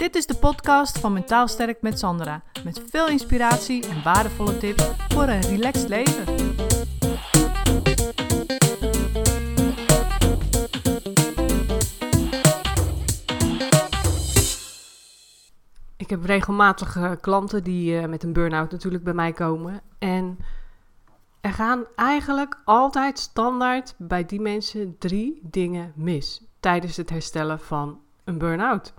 Dit is de podcast van Mentaal Sterk met Sandra. Met veel inspiratie en waardevolle tips voor een relaxed leven. Ik heb regelmatig eh, klanten die eh, met een burn-out natuurlijk bij mij komen. En er gaan eigenlijk altijd standaard bij die mensen drie dingen mis tijdens het herstellen van een burn-out.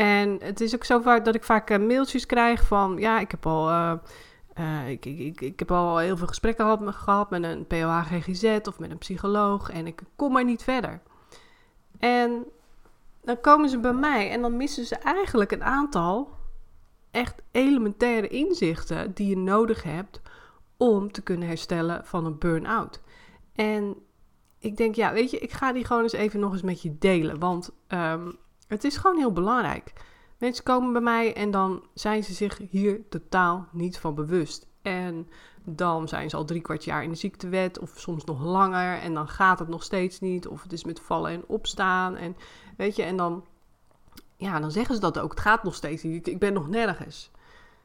En het is ook zo vaak dat ik vaak eh, mailtjes krijg van, ja, ik heb al, uh, uh, ik, ik, ik, heb al heel veel gesprekken gehad, met een POH GGZ of met een psycholoog en ik kom maar niet verder. En dan komen ze bij mij en dan missen ze eigenlijk een aantal echt elementaire inzichten die je nodig hebt om te kunnen herstellen van een burn-out. En ik denk, ja, weet je, ik ga die gewoon eens even nog eens met je delen. Want um, het is gewoon heel belangrijk. Mensen komen bij mij en dan zijn ze zich hier totaal niet van bewust. En dan zijn ze al drie kwart jaar in de ziektewet of soms nog langer. En dan gaat het nog steeds niet. Of het is met vallen en opstaan. En weet je, en dan, ja, dan zeggen ze dat ook. Het gaat nog steeds niet. Ik ben nog nergens.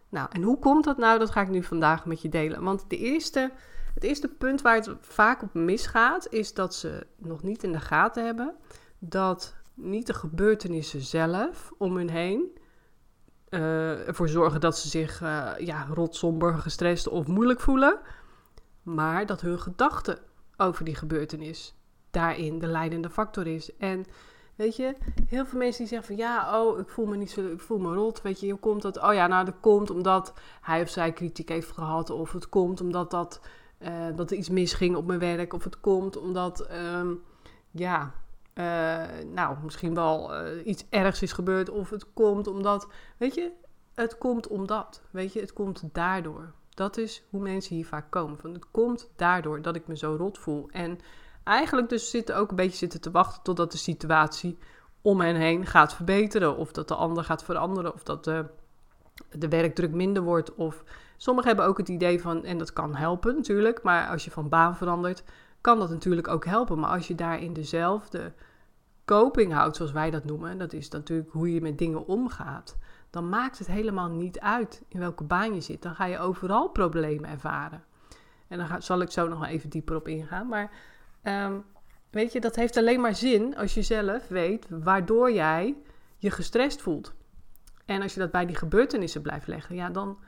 Nou, en hoe komt dat nou? Dat ga ik nu vandaag met je delen. Want de eerste, het eerste punt waar het vaak op misgaat, is dat ze nog niet in de gaten hebben dat niet de gebeurtenissen zelf om hun heen uh, ervoor zorgen dat ze zich uh, ja, rotzomber, gestrest of moeilijk voelen, maar dat hun gedachte over die gebeurtenis daarin de leidende factor is. En weet je, heel veel mensen die zeggen van ja, oh, ik voel me niet zo, ik voel me rot. Weet je, hoe komt dat? Oh ja, nou, dat komt omdat hij of zij kritiek heeft gehad, of het komt omdat dat, uh, dat er iets misging op mijn werk, of het komt omdat, um, ja, uh, nou, misschien wel uh, iets ergs is gebeurd. Of het komt omdat, weet je, het komt omdat. Weet je, het komt daardoor. Dat is hoe mensen hier vaak komen. Van, het komt daardoor dat ik me zo rot voel. En eigenlijk dus zitten ook een beetje zitten te wachten totdat de situatie om hen heen gaat verbeteren. Of dat de ander gaat veranderen. Of dat de, de werkdruk minder wordt. Of sommigen hebben ook het idee van, en dat kan helpen natuurlijk. Maar als je van baan verandert, kan dat natuurlijk ook helpen. Maar als je daar in dezelfde coping houdt, zoals wij dat noemen, dat is natuurlijk hoe je met dingen omgaat, dan maakt het helemaal niet uit in welke baan je zit. Dan ga je overal problemen ervaren. En dan zal ik zo nog wel even dieper op ingaan. Maar um, weet je, dat heeft alleen maar zin als je zelf weet waardoor jij je gestrest voelt. En als je dat bij die gebeurtenissen blijft leggen, ja, dan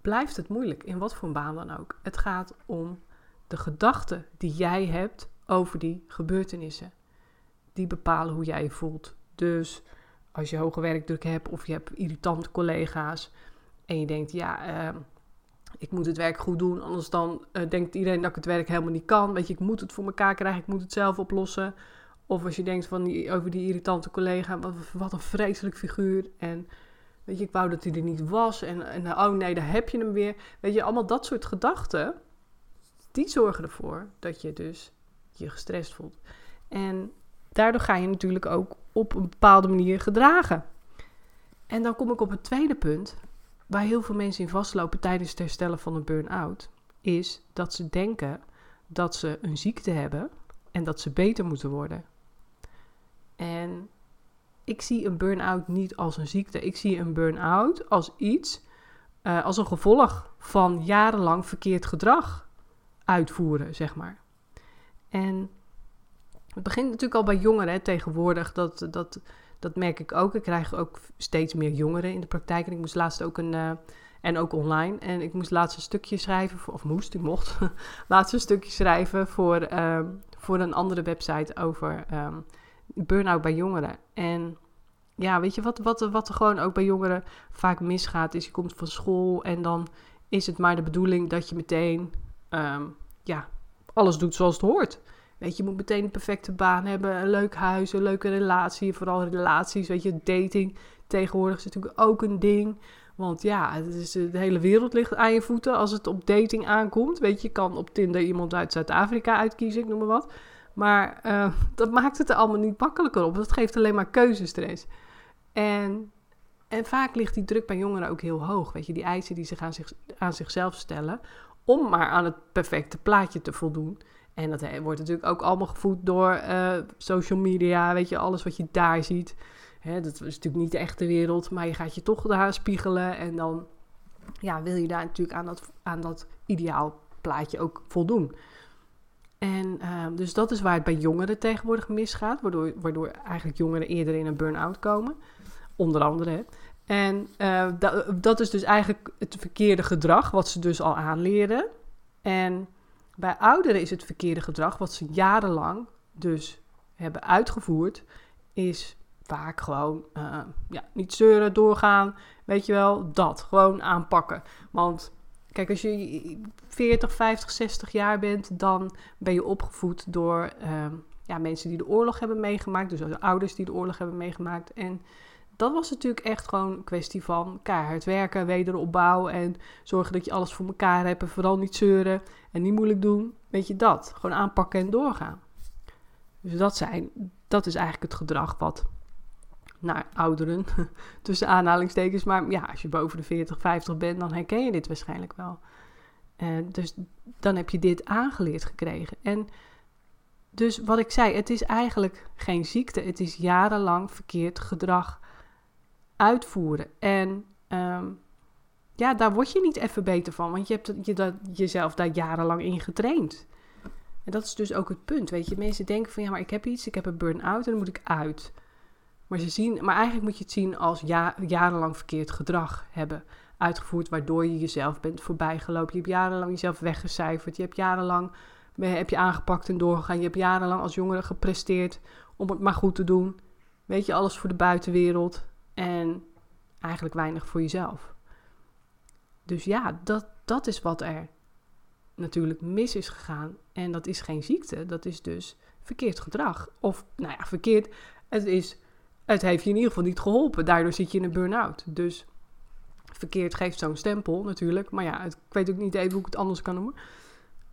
blijft het moeilijk, in wat voor baan dan ook. Het gaat om de gedachten die jij hebt over die gebeurtenissen. Die bepalen hoe jij je voelt. Dus als je hoge werkdruk hebt of je hebt irritante collega's en je denkt, ja, uh, ik moet het werk goed doen, anders dan uh, denkt iedereen dat ik het werk helemaal niet kan. Weet je, ik moet het voor elkaar krijgen, ik moet het zelf oplossen. Of als je denkt van die, over die irritante collega, wat, wat een vreselijk figuur. En weet je, ik wou dat hij er niet was. En, en oh nee, daar heb je hem weer. Weet je, allemaal dat soort gedachten die zorgen ervoor dat je dus je gestrest voelt. En daardoor ga je natuurlijk ook op een bepaalde manier gedragen. En dan kom ik op het tweede punt, waar heel veel mensen in vastlopen tijdens het herstellen van een burn-out, is dat ze denken dat ze een ziekte hebben en dat ze beter moeten worden. En ik zie een burn-out niet als een ziekte. Ik zie een burn-out als iets, uh, als een gevolg van jarenlang verkeerd gedrag uitvoeren, zeg maar. En het begint natuurlijk al bij jongeren hè, tegenwoordig. Dat, dat, dat merk ik ook. Ik krijg ook steeds meer jongeren in de praktijk. En ik moest laatst ook een. Uh, en ook online. En ik moest laatst een stukje schrijven. Voor, of moest, ik mocht. laatst een stukje schrijven voor, uh, voor een andere website over um, burn-out bij jongeren. En ja, weet je wat, wat, wat er gewoon ook bij jongeren vaak misgaat? Is je komt van school en dan is het maar de bedoeling dat je meteen um, ja, alles doet zoals het hoort. Weet je, moet meteen een perfecte baan hebben, een leuk huis, een leuke relatie. Vooral relaties, weet je, dating tegenwoordig is natuurlijk ook een ding. Want ja, het is, de hele wereld ligt aan je voeten als het op dating aankomt. Weet je, je kan op Tinder iemand uit Zuid-Afrika uitkiezen, ik noem maar wat. Maar uh, dat maakt het er allemaal niet makkelijker op. Dat geeft alleen maar keuzestress. En, en vaak ligt die druk bij jongeren ook heel hoog. Weet je, die eisen die ze aan, zich, aan zichzelf stellen om maar aan het perfecte plaatje te voldoen. En dat wordt natuurlijk ook allemaal gevoed door uh, social media, weet je, alles wat je daar ziet. Hè, dat is natuurlijk niet de echte wereld, maar je gaat je toch daar spiegelen en dan ja, wil je daar natuurlijk aan dat, aan dat ideaal plaatje ook voldoen. En uh, dus dat is waar het bij jongeren tegenwoordig misgaat, waardoor, waardoor eigenlijk jongeren eerder in een burn-out komen, onder andere. En uh, dat, dat is dus eigenlijk het verkeerde gedrag, wat ze dus al aanleren. En bij ouderen is het verkeerde gedrag, wat ze jarenlang dus hebben uitgevoerd, is vaak gewoon uh, ja, niet zeuren, doorgaan. Weet je wel, dat. Gewoon aanpakken. Want kijk, als je 40, 50, 60 jaar bent, dan ben je opgevoed door uh, ja, mensen die de oorlog hebben meegemaakt. Dus ouders die de oorlog hebben meegemaakt. En dat was natuurlijk echt gewoon een kwestie van keihard werken, wederopbouw en zorgen dat je alles voor elkaar hebt en vooral niet zeuren en niet moeilijk doen. Weet je dat? Gewoon aanpakken en doorgaan. Dus dat, zijn, dat is eigenlijk het gedrag wat naar ouderen, tussen aanhalingstekens. Maar ja, als je boven de 40, 50 bent, dan herken je dit waarschijnlijk wel. Uh, dus dan heb je dit aangeleerd gekregen. En dus wat ik zei, het is eigenlijk geen ziekte. Het is jarenlang verkeerd gedrag uitvoeren. En um, ja, daar word je niet even beter van, want je hebt je dat, jezelf daar jarenlang in getraind. En dat is dus ook het punt, weet je. Mensen denken van, ja, maar ik heb iets, ik heb een burn-out en dan moet ik uit. Maar, ze zien, maar eigenlijk moet je het zien als ja, jarenlang verkeerd gedrag hebben uitgevoerd, waardoor je jezelf bent voorbijgelopen. Je hebt jarenlang jezelf weggecijferd. Je hebt jarenlang heb je aangepakt en doorgegaan. Je hebt jarenlang als jongere gepresteerd om het maar goed te doen. Weet je, alles voor de buitenwereld en eigenlijk weinig voor jezelf. Dus ja, dat, dat is wat er natuurlijk mis is gegaan. En dat is geen ziekte, dat is dus verkeerd gedrag. Of, nou ja, verkeerd. Het, is, het heeft je in ieder geval niet geholpen. Daardoor zit je in een burn-out. Dus verkeerd geeft zo'n stempel natuurlijk. Maar ja, ik weet ook niet even hoe ik het anders kan noemen.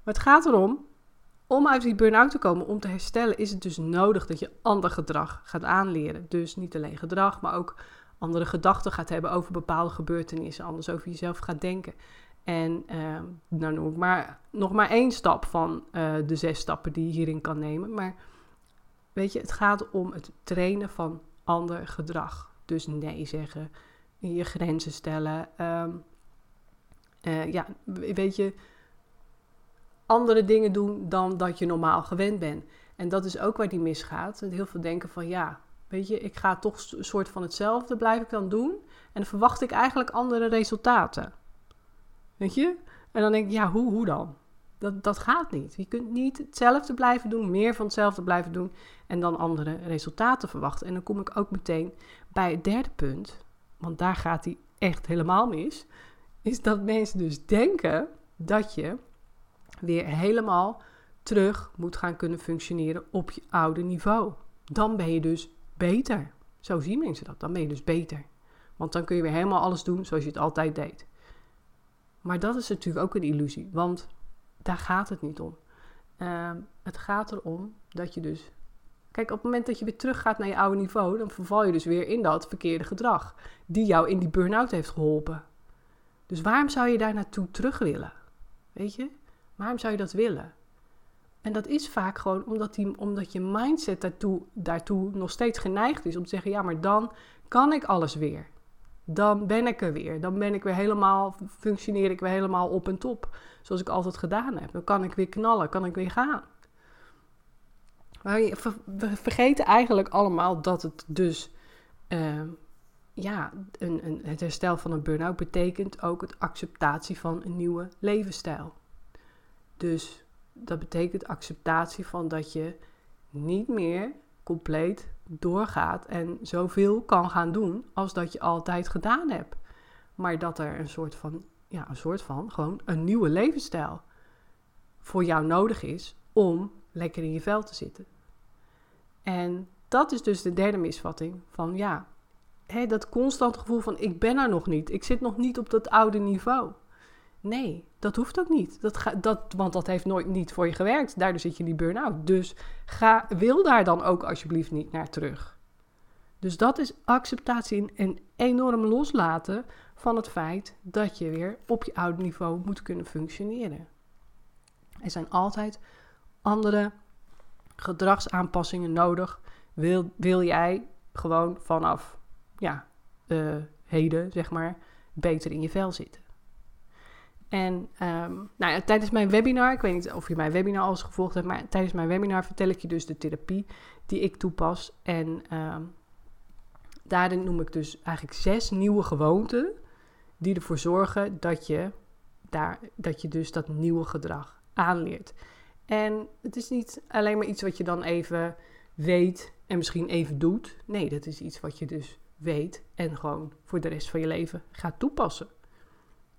Maar het gaat erom, om uit die burn-out te komen, om te herstellen, is het dus nodig dat je ander gedrag gaat aanleren. Dus niet alleen gedrag, maar ook andere gedachten gaat hebben over bepaalde gebeurtenissen. Anders over jezelf gaat denken. En uh, nou noem ik maar nog maar één stap van uh, de zes stappen die je hierin kan nemen. Maar weet je, het gaat om het trainen van ander gedrag. Dus nee zeggen, je grenzen stellen. Um, uh, ja, weet je, andere dingen doen dan dat je normaal gewend bent. En dat is ook waar die misgaat. Heel veel denken van ja, weet je, ik ga toch een soort van hetzelfde blijf ik dan doen. En dan verwacht ik eigenlijk andere resultaten. Weet je? En dan denk ik, ja, hoe, hoe dan? Dat, dat gaat niet. Je kunt niet hetzelfde blijven doen, meer van hetzelfde blijven doen en dan andere resultaten verwachten. En dan kom ik ook meteen bij het derde punt, want daar gaat hij echt helemaal mis. Is dat mensen dus denken dat je weer helemaal terug moet gaan kunnen functioneren op je oude niveau. Dan ben je dus beter. Zo zien mensen dat. Dan ben je dus beter. Want dan kun je weer helemaal alles doen zoals je het altijd deed. Maar dat is natuurlijk ook een illusie, want daar gaat het niet om. Uh, het gaat erom dat je dus. Kijk, op het moment dat je weer teruggaat naar je oude niveau, dan verval je dus weer in dat verkeerde gedrag. Die jou in die burn-out heeft geholpen. Dus waarom zou je daar naartoe terug willen? Weet je? Waarom zou je dat willen? En dat is vaak gewoon omdat, die, omdat je mindset daartoe, daartoe nog steeds geneigd is om te zeggen: ja, maar dan kan ik alles weer. Dan ben ik er weer. Dan ben ik weer helemaal, functioneer ik weer helemaal op en top. Zoals ik altijd gedaan heb. Dan kan ik weer knallen, kan ik weer gaan. We vergeten eigenlijk allemaal dat het dus, uh, ja, een, een, het herstel van een burn-out betekent ook het acceptatie van een nieuwe levensstijl. Dus dat betekent acceptatie van dat je niet meer compleet doorgaat en zoveel kan gaan doen als dat je altijd gedaan hebt. Maar dat er een soort van, ja, een soort van, gewoon een nieuwe levensstijl voor jou nodig is om lekker in je vel te zitten. En dat is dus de derde misvatting van ja, hè, dat constant gevoel van ik ben er nog niet, ik zit nog niet op dat oude niveau. Nee, dat hoeft ook niet. Dat ga, dat, want dat heeft nooit niet voor je gewerkt. Daardoor zit je in die burn-out. Dus ga, wil daar dan ook alsjeblieft niet naar terug. Dus dat is acceptatie en enorm loslaten van het feit dat je weer op je oude niveau moet kunnen functioneren. Er zijn altijd andere gedragsaanpassingen nodig. Wil, wil jij gewoon vanaf ja, uh, heden, zeg maar, beter in je vel zitten. En um, nou tijdens mijn webinar, ik weet niet of je mijn webinar al eens gevolgd hebt, maar tijdens mijn webinar vertel ik je dus de therapie die ik toepas. En um, daarin noem ik dus eigenlijk zes nieuwe gewoonten die ervoor zorgen dat je, daar, dat je dus dat nieuwe gedrag aanleert. En het is niet alleen maar iets wat je dan even weet en misschien even doet. Nee, dat is iets wat je dus weet en gewoon voor de rest van je leven gaat toepassen.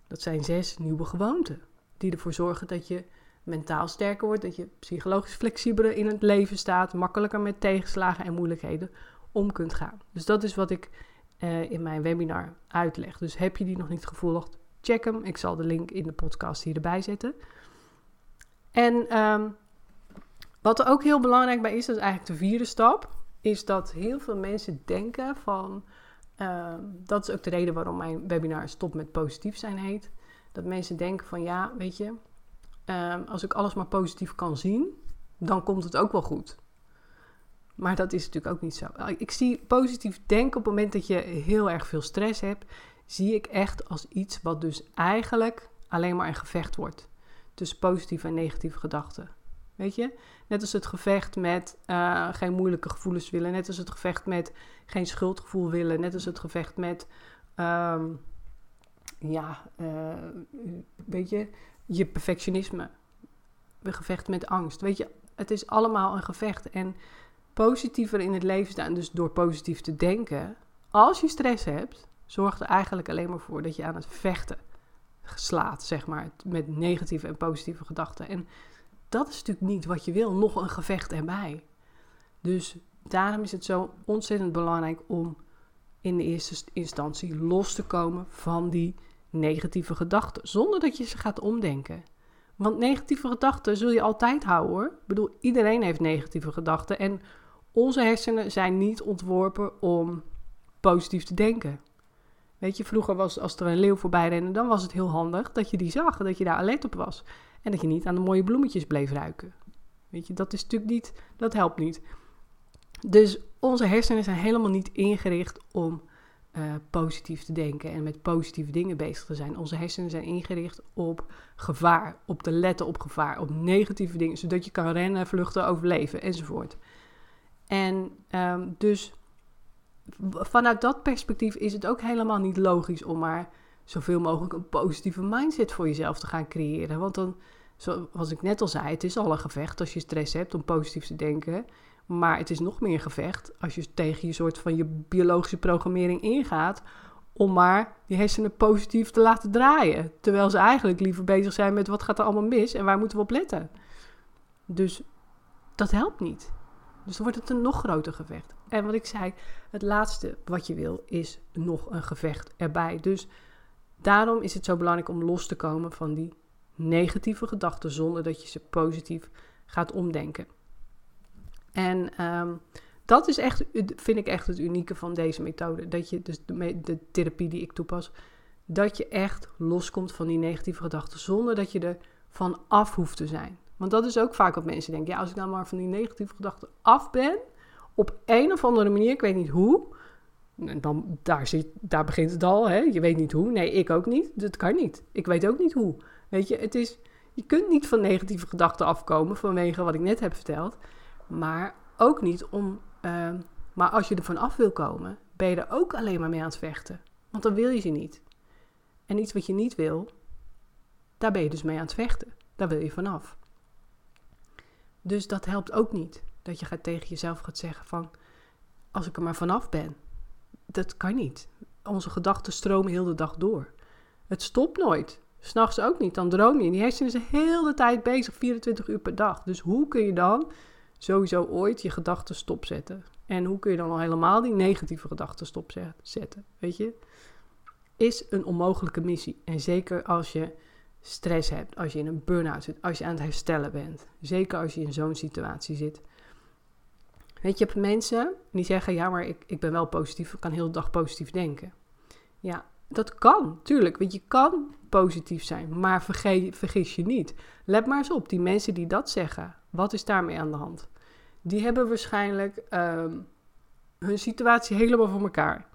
Dat zijn zes nieuwe gewoonten die ervoor zorgen dat je mentaal sterker wordt, dat je psychologisch flexibeler in het leven staat, makkelijker met tegenslagen en moeilijkheden om kunt gaan. Dus dat is wat ik uh, in mijn webinar uitleg. Dus heb je die nog niet gevolgd, check hem. Ik zal de link in de podcast hier erbij zetten. En um, wat er ook heel belangrijk bij is, dat is eigenlijk de vierde stap, is dat heel veel mensen denken van, uh, dat is ook de reden waarom mijn webinar Stop met positief zijn heet. Dat mensen denken van ja, weet je, uh, als ik alles maar positief kan zien, dan komt het ook wel goed. Maar dat is natuurlijk ook niet zo. Ik zie positief denken op het moment dat je heel erg veel stress hebt, zie ik echt als iets wat dus eigenlijk alleen maar een gevecht wordt tussen positieve en negatieve gedachten. Weet je? Net als het gevecht met uh, geen moeilijke gevoelens willen. Net als het gevecht met geen schuldgevoel willen. Net als het gevecht met, um, ja, uh, weet je, je perfectionisme. Een gevecht met angst. Weet je, het is allemaal een gevecht. En positiever in het leven staan, dus door positief te denken. Als je stress hebt, zorgt er eigenlijk alleen maar voor dat je aan het vechten slaat, zeg maar. Met negatieve en positieve gedachten. En dat is natuurlijk niet wat je wil, nog een gevecht erbij. Dus daarom is het zo ontzettend belangrijk om in de eerste instantie los te komen van die negatieve gedachten, zonder dat je ze gaat omdenken. Want negatieve gedachten zul je altijd houden hoor. Ik bedoel, iedereen heeft negatieve gedachten en onze hersenen zijn niet ontworpen om positief te denken. Weet je, vroeger was als er een leeuw voorbij rende, dan was het heel handig dat je die zag, dat je daar alert op was. En dat je niet aan de mooie bloemetjes bleef ruiken. Weet je, dat is natuurlijk niet, dat helpt niet. Dus onze hersenen zijn helemaal niet ingericht om uh, positief te denken en met positieve dingen bezig te zijn. Onze hersenen zijn ingericht op gevaar, op te letten op gevaar, op negatieve dingen, zodat je kan rennen, vluchten, overleven enzovoort. En um, dus vanuit dat perspectief is het ook helemaal niet logisch om maar zoveel mogelijk een positieve mindset voor jezelf te gaan creëren. Want dan, zoals ik net al zei, het is al een gevecht als je stress hebt om positief te denken. Maar het is nog meer gevecht als je tegen je soort van je biologische programmering ingaat. Om maar die hersenen positief te laten draaien. Terwijl ze eigenlijk liever bezig zijn met wat gaat er allemaal mis en waar moeten we op letten. Dus dat helpt niet. Dus dan wordt het een nog groter gevecht. En wat ik zei, het laatste wat je wil is nog een gevecht erbij. Dus daarom is het zo belangrijk om los te komen van die negatieve gedachten zonder dat je ze positief gaat omdenken. En um, dat is echt, vind ik echt het unieke van deze methode. Dat je, dus de, de therapie die ik toepas, dat je echt loskomt van die negatieve gedachten zonder dat je er van af hoeft te zijn. Want dat is ook vaak wat mensen denken. Ja, als ik nou maar van die negatieve gedachten af ben, op een of andere manier, ik weet niet hoe, dan, daar, zit, daar begint het al. Hè? Je weet niet hoe. Nee, ik ook niet. Dat kan niet. Ik weet ook niet hoe. Weet je, het is, je kunt niet van negatieve gedachten afkomen vanwege wat ik net heb verteld. Maar ook niet om. Uh, maar als je er van af wil komen, ben je er ook alleen maar mee aan het vechten. Want dan wil je ze niet. En iets wat je niet wil, daar ben je dus mee aan het vechten. Daar wil je vanaf. Dus dat helpt ook niet. Dat je gaat tegen jezelf gaat zeggen van, als ik er maar vanaf ben. Dat kan niet. Onze gedachten stromen heel de dag door. Het stopt nooit. S'nachts ook niet. Dan droom je. En die hersenen zijn heel de tijd bezig, 24 uur per dag. Dus hoe kun je dan sowieso ooit je gedachten stopzetten? En hoe kun je dan al helemaal die negatieve gedachten stopzetten? Weet je? Is een onmogelijke missie. En zeker als je stress hebt, als je in een burn-out zit, als je aan het herstellen bent. Zeker als je in zo'n situatie zit. Weet je, je hebt mensen die zeggen, ja, maar ik, ik ben wel positief, ik kan heel de dag positief denken. Ja, dat kan, tuurlijk, want je kan positief zijn, maar vergeet, vergis je niet. Let maar eens op, die mensen die dat zeggen, wat is daarmee aan de hand? Die hebben waarschijnlijk um, hun situatie helemaal voor elkaar.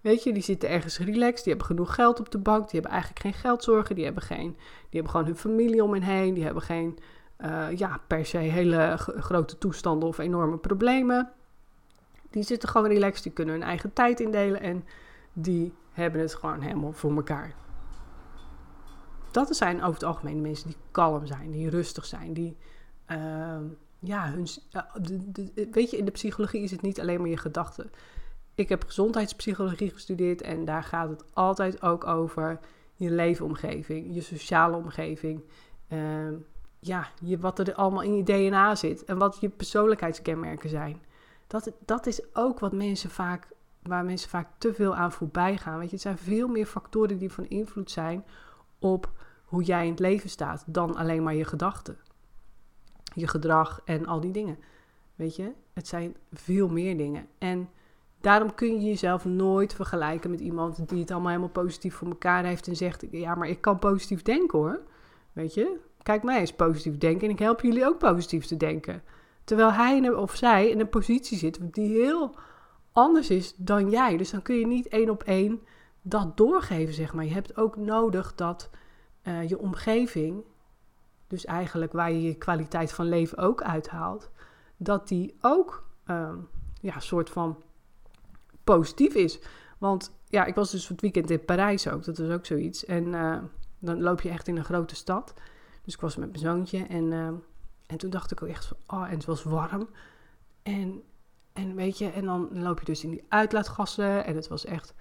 Weet je, die zitten ergens relaxed, die hebben genoeg geld op de bank, die hebben eigenlijk geen geldzorgen, die hebben, geen, die hebben gewoon hun familie om hen heen, die hebben geen, uh, ja, per se hele grote toestanden of enorme problemen. Die zitten gewoon relaxed, die kunnen hun eigen tijd indelen en die hebben het gewoon helemaal voor elkaar. Dat zijn over het algemeen mensen die kalm zijn, die rustig zijn, die, uh, ja, hun, de, weet je, in de psychologie is het niet alleen maar je gedachten. Ik heb gezondheidspsychologie gestudeerd en daar gaat het altijd ook over je leefomgeving, je sociale omgeving. Uh, ja, je, wat er allemaal in je DNA zit en wat je persoonlijkheidskenmerken zijn. Dat, dat is ook wat mensen vaak, waar mensen vaak te veel aan voorbij gaan. Weet je, het zijn veel meer factoren die van invloed zijn op hoe jij in het leven staat dan alleen maar je gedachten. Je gedrag en al die dingen. Weet je, het zijn veel meer dingen. En daarom kun je jezelf nooit vergelijken met iemand die het allemaal helemaal positief voor elkaar heeft en zegt: Ja, maar ik kan positief denken hoor. Weet je, kijk mij eens positief denken en ik help jullie ook positief te denken. Terwijl hij of zij in een positie zit die heel anders is dan jij. Dus dan kun je niet één op één dat doorgeven, zeg maar. Je hebt ook nodig dat uh, je omgeving, dus eigenlijk waar je je kwaliteit van leven ook uithaalt, dat die ook uh, ja, soort van positief is. Want ja, ik was dus het weekend in Parijs ook, dat is ook zoiets. En uh, dan loop je echt in een grote stad. Dus ik was met mijn zoontje en, uh, en toen dacht ik ook echt van, oh, en het was warm. En, en weet je, en dan loop je dus in die uitlaatgassen en het was echt,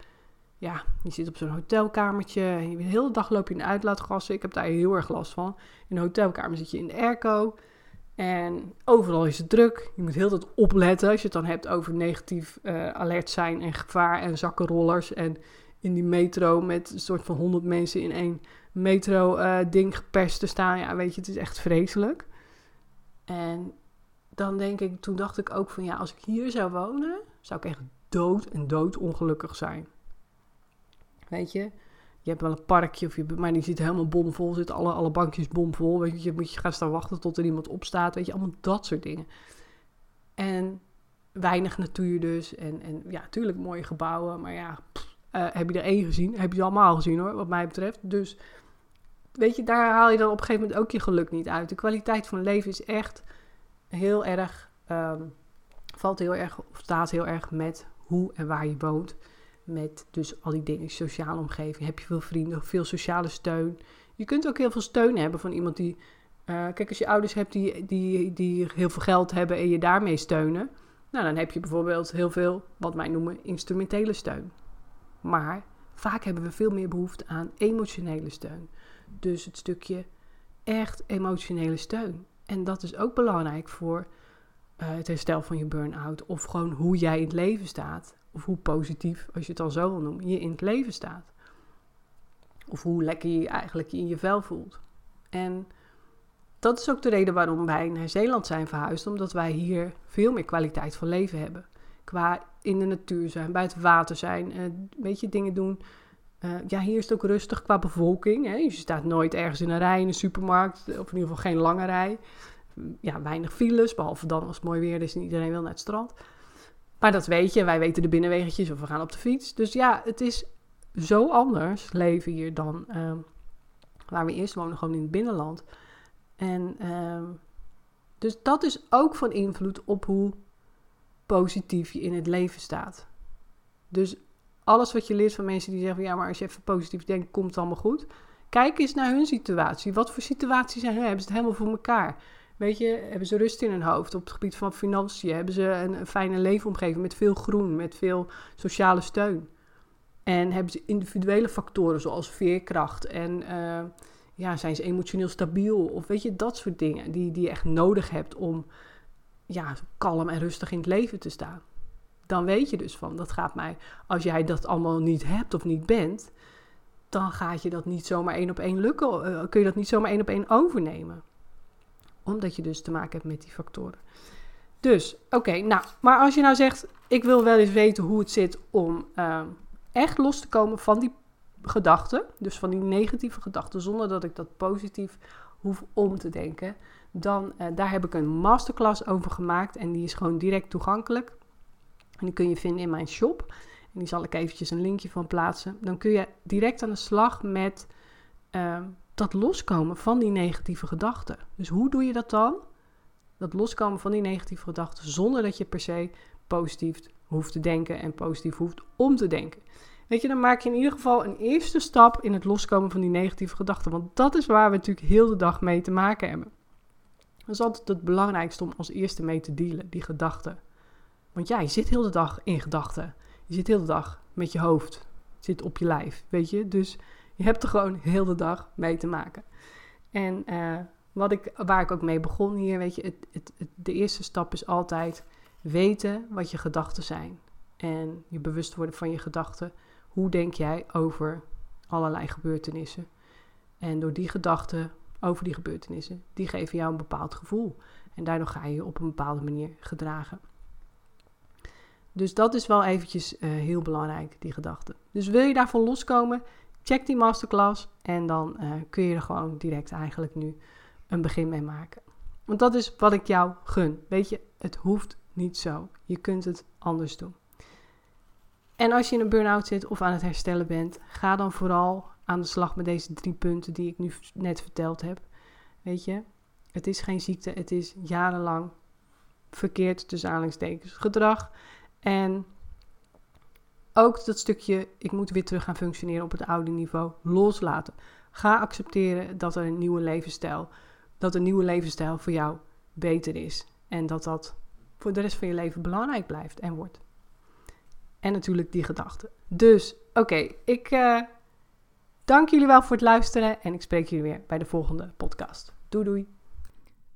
ja, je zit op zo'n hotelkamertje en de hele dag loop je in de uitlaatgassen. Ik heb daar heel erg last van. In een hotelkamer zit je in de airco en overal is het druk. Je moet heel tijd opletten als je het dan hebt over negatief uh, alert zijn en gevaar en zakkenrollers en in die metro met een soort van honderd mensen in één metro-ding uh, geperst te staan. Ja, weet je, het is echt vreselijk. En dan denk ik, toen dacht ik ook van ja, als ik hier zou wonen, zou ik echt dood en dood ongelukkig zijn. Weet je, je hebt wel een parkje, of je, maar die zit helemaal bomvol, zitten alle, alle bankjes bomvol. Weet je, moet je gaan staan wachten tot er iemand opstaat. Weet je, allemaal dat soort dingen. En weinig natuur dus. En, en ja, natuurlijk mooie gebouwen, maar ja, uh, heb je er één gezien? Heb je ze allemaal gezien hoor, wat mij betreft. Dus weet je, daar haal je dan op een gegeven moment ook je geluk niet uit. De kwaliteit van leven is echt heel erg, um, valt heel erg, of staat heel erg met hoe en waar je woont. Met dus al die dingen, sociale omgeving. Heb je veel vrienden, veel sociale steun. Je kunt ook heel veel steun hebben van iemand die. Uh, kijk, als je ouders hebt die, die, die heel veel geld hebben en je daarmee steunen. Nou, dan heb je bijvoorbeeld heel veel, wat wij noemen, instrumentele steun. Maar vaak hebben we veel meer behoefte aan emotionele steun. Dus het stukje echt emotionele steun. En dat is ook belangrijk voor uh, het herstel van je burn-out. Of gewoon hoe jij in het leven staat. Of hoe positief, als je het al zo wil noemen, je in het leven staat. Of hoe lekker je eigenlijk in je vel voelt. En dat is ook de reden waarom wij naar Zeeland zijn verhuisd. Omdat wij hier veel meer kwaliteit van leven hebben. Qua in de natuur zijn, bij het water zijn, uh, weet je, dingen doen. Uh, ja, hier is het ook rustig qua bevolking. Hè? Je staat nooit ergens in een rij in een supermarkt, of in ieder geval geen lange rij. Ja, weinig files, behalve dan als het mooi weer is en iedereen wil naar het strand. Maar dat weet je, wij weten de binnenweggetjes of we gaan op de fiets. Dus ja, het is zo anders leven hier dan uh, waar we eerst wonen, gewoon in het binnenland. En uh, dus dat is ook van invloed op hoe positief je in het leven staat. Dus alles wat je leert van mensen die zeggen: ja, maar als je even positief denkt, komt het allemaal goed. Kijk eens naar hun situatie. Wat voor situaties zijn? Hebben ze het helemaal voor elkaar? Weet je, hebben ze rust in hun hoofd op het gebied van financiën? Hebben ze een, fijne leefomgeving met veel groen, met veel sociale steun? En hebben ze individuele factoren zoals veerkracht en uh, ja, zijn ze emotioneel stabiel? Of weet je, dat soort dingen die, die je echt nodig hebt om ja, kalm en rustig in het leven te staan. Dan weet je dus van, dat gaat mij, als jij dat allemaal niet hebt of niet bent, dan gaat je dat niet zomaar één op één lukken, uh, kun je dat niet zomaar één op één overnemen. Omdat je dus te maken hebt met die factoren. Dus, oké, nou, maar als je nou zegt, ik wil wel eens weten hoe het zit om uh, echt los te komen van die gedachten, dus van die negatieve gedachten, zonder dat ik dat positief hoef om te denken, dan uh, daar heb ik een masterclass over gemaakt en die is gewoon direct toegankelijk. En die kun je vinden in mijn shop. En die zal ik eventjes een linkje van plaatsen. Dan kun je direct aan de slag met uh, dat loskomen van die negatieve gedachten. Dus hoe doe je dat dan? Dat loskomen van die negatieve gedachten zonder dat je per se positief hoeft te denken en positief hoeft om te denken. Weet je, dan maak je in ieder geval een eerste stap in het loskomen van die negatieve gedachten. Want dat is waar we natuurlijk heel de dag mee te maken hebben. Dat is altijd het belangrijkste om als eerste mee te dealen, die gedachten. Want ja, je zit heel de dag in gedachten. Je zit heel de dag met je hoofd. zit op je lijf, weet je. Dus je hebt er gewoon heel de dag mee te maken. En uh, wat ik, waar ik ook mee begon hier, weet je, het, het, de eerste stap is altijd weten wat je gedachten zijn. En je bewust worden van je gedachten. Hoe denk jij over allerlei gebeurtenissen? En door die gedachten over die gebeurtenissen, die geven jou een bepaald gevoel. En daardoor ga je je op een bepaalde manier gedragen. Dus dat is wel eventjes uh, heel belangrijk, die gedachten. Dus wil je daarvan loskomen, check die masterclass en dan uh, kun je er gewoon direct eigenlijk nu een begin mee maken. Want dat is wat ik jou gun. Weet je, het hoeft niet zo. Je kunt het anders doen. En als je in een burn-out zit of aan het herstellen bent, ga dan vooral aan de slag met deze drie punten die ik nu net verteld heb. Weet je, het is geen ziekte, het is jarenlang verkeerd tussen aanhalingstekens gedrag. En ook dat stukje, ik moet weer terug gaan functioneren op het oude niveau, loslaten. Ga accepteren dat er een nieuwe levensstijl, dat een nieuwe levensstijl voor jou beter is. En dat dat voor de rest van je leven belangrijk blijft en wordt. En natuurlijk die gedachten. Dus, oké, ik uh, dank jullie wel voor het luisteren en ik spreek jullie weer bij de volgende podcast. Doei doei.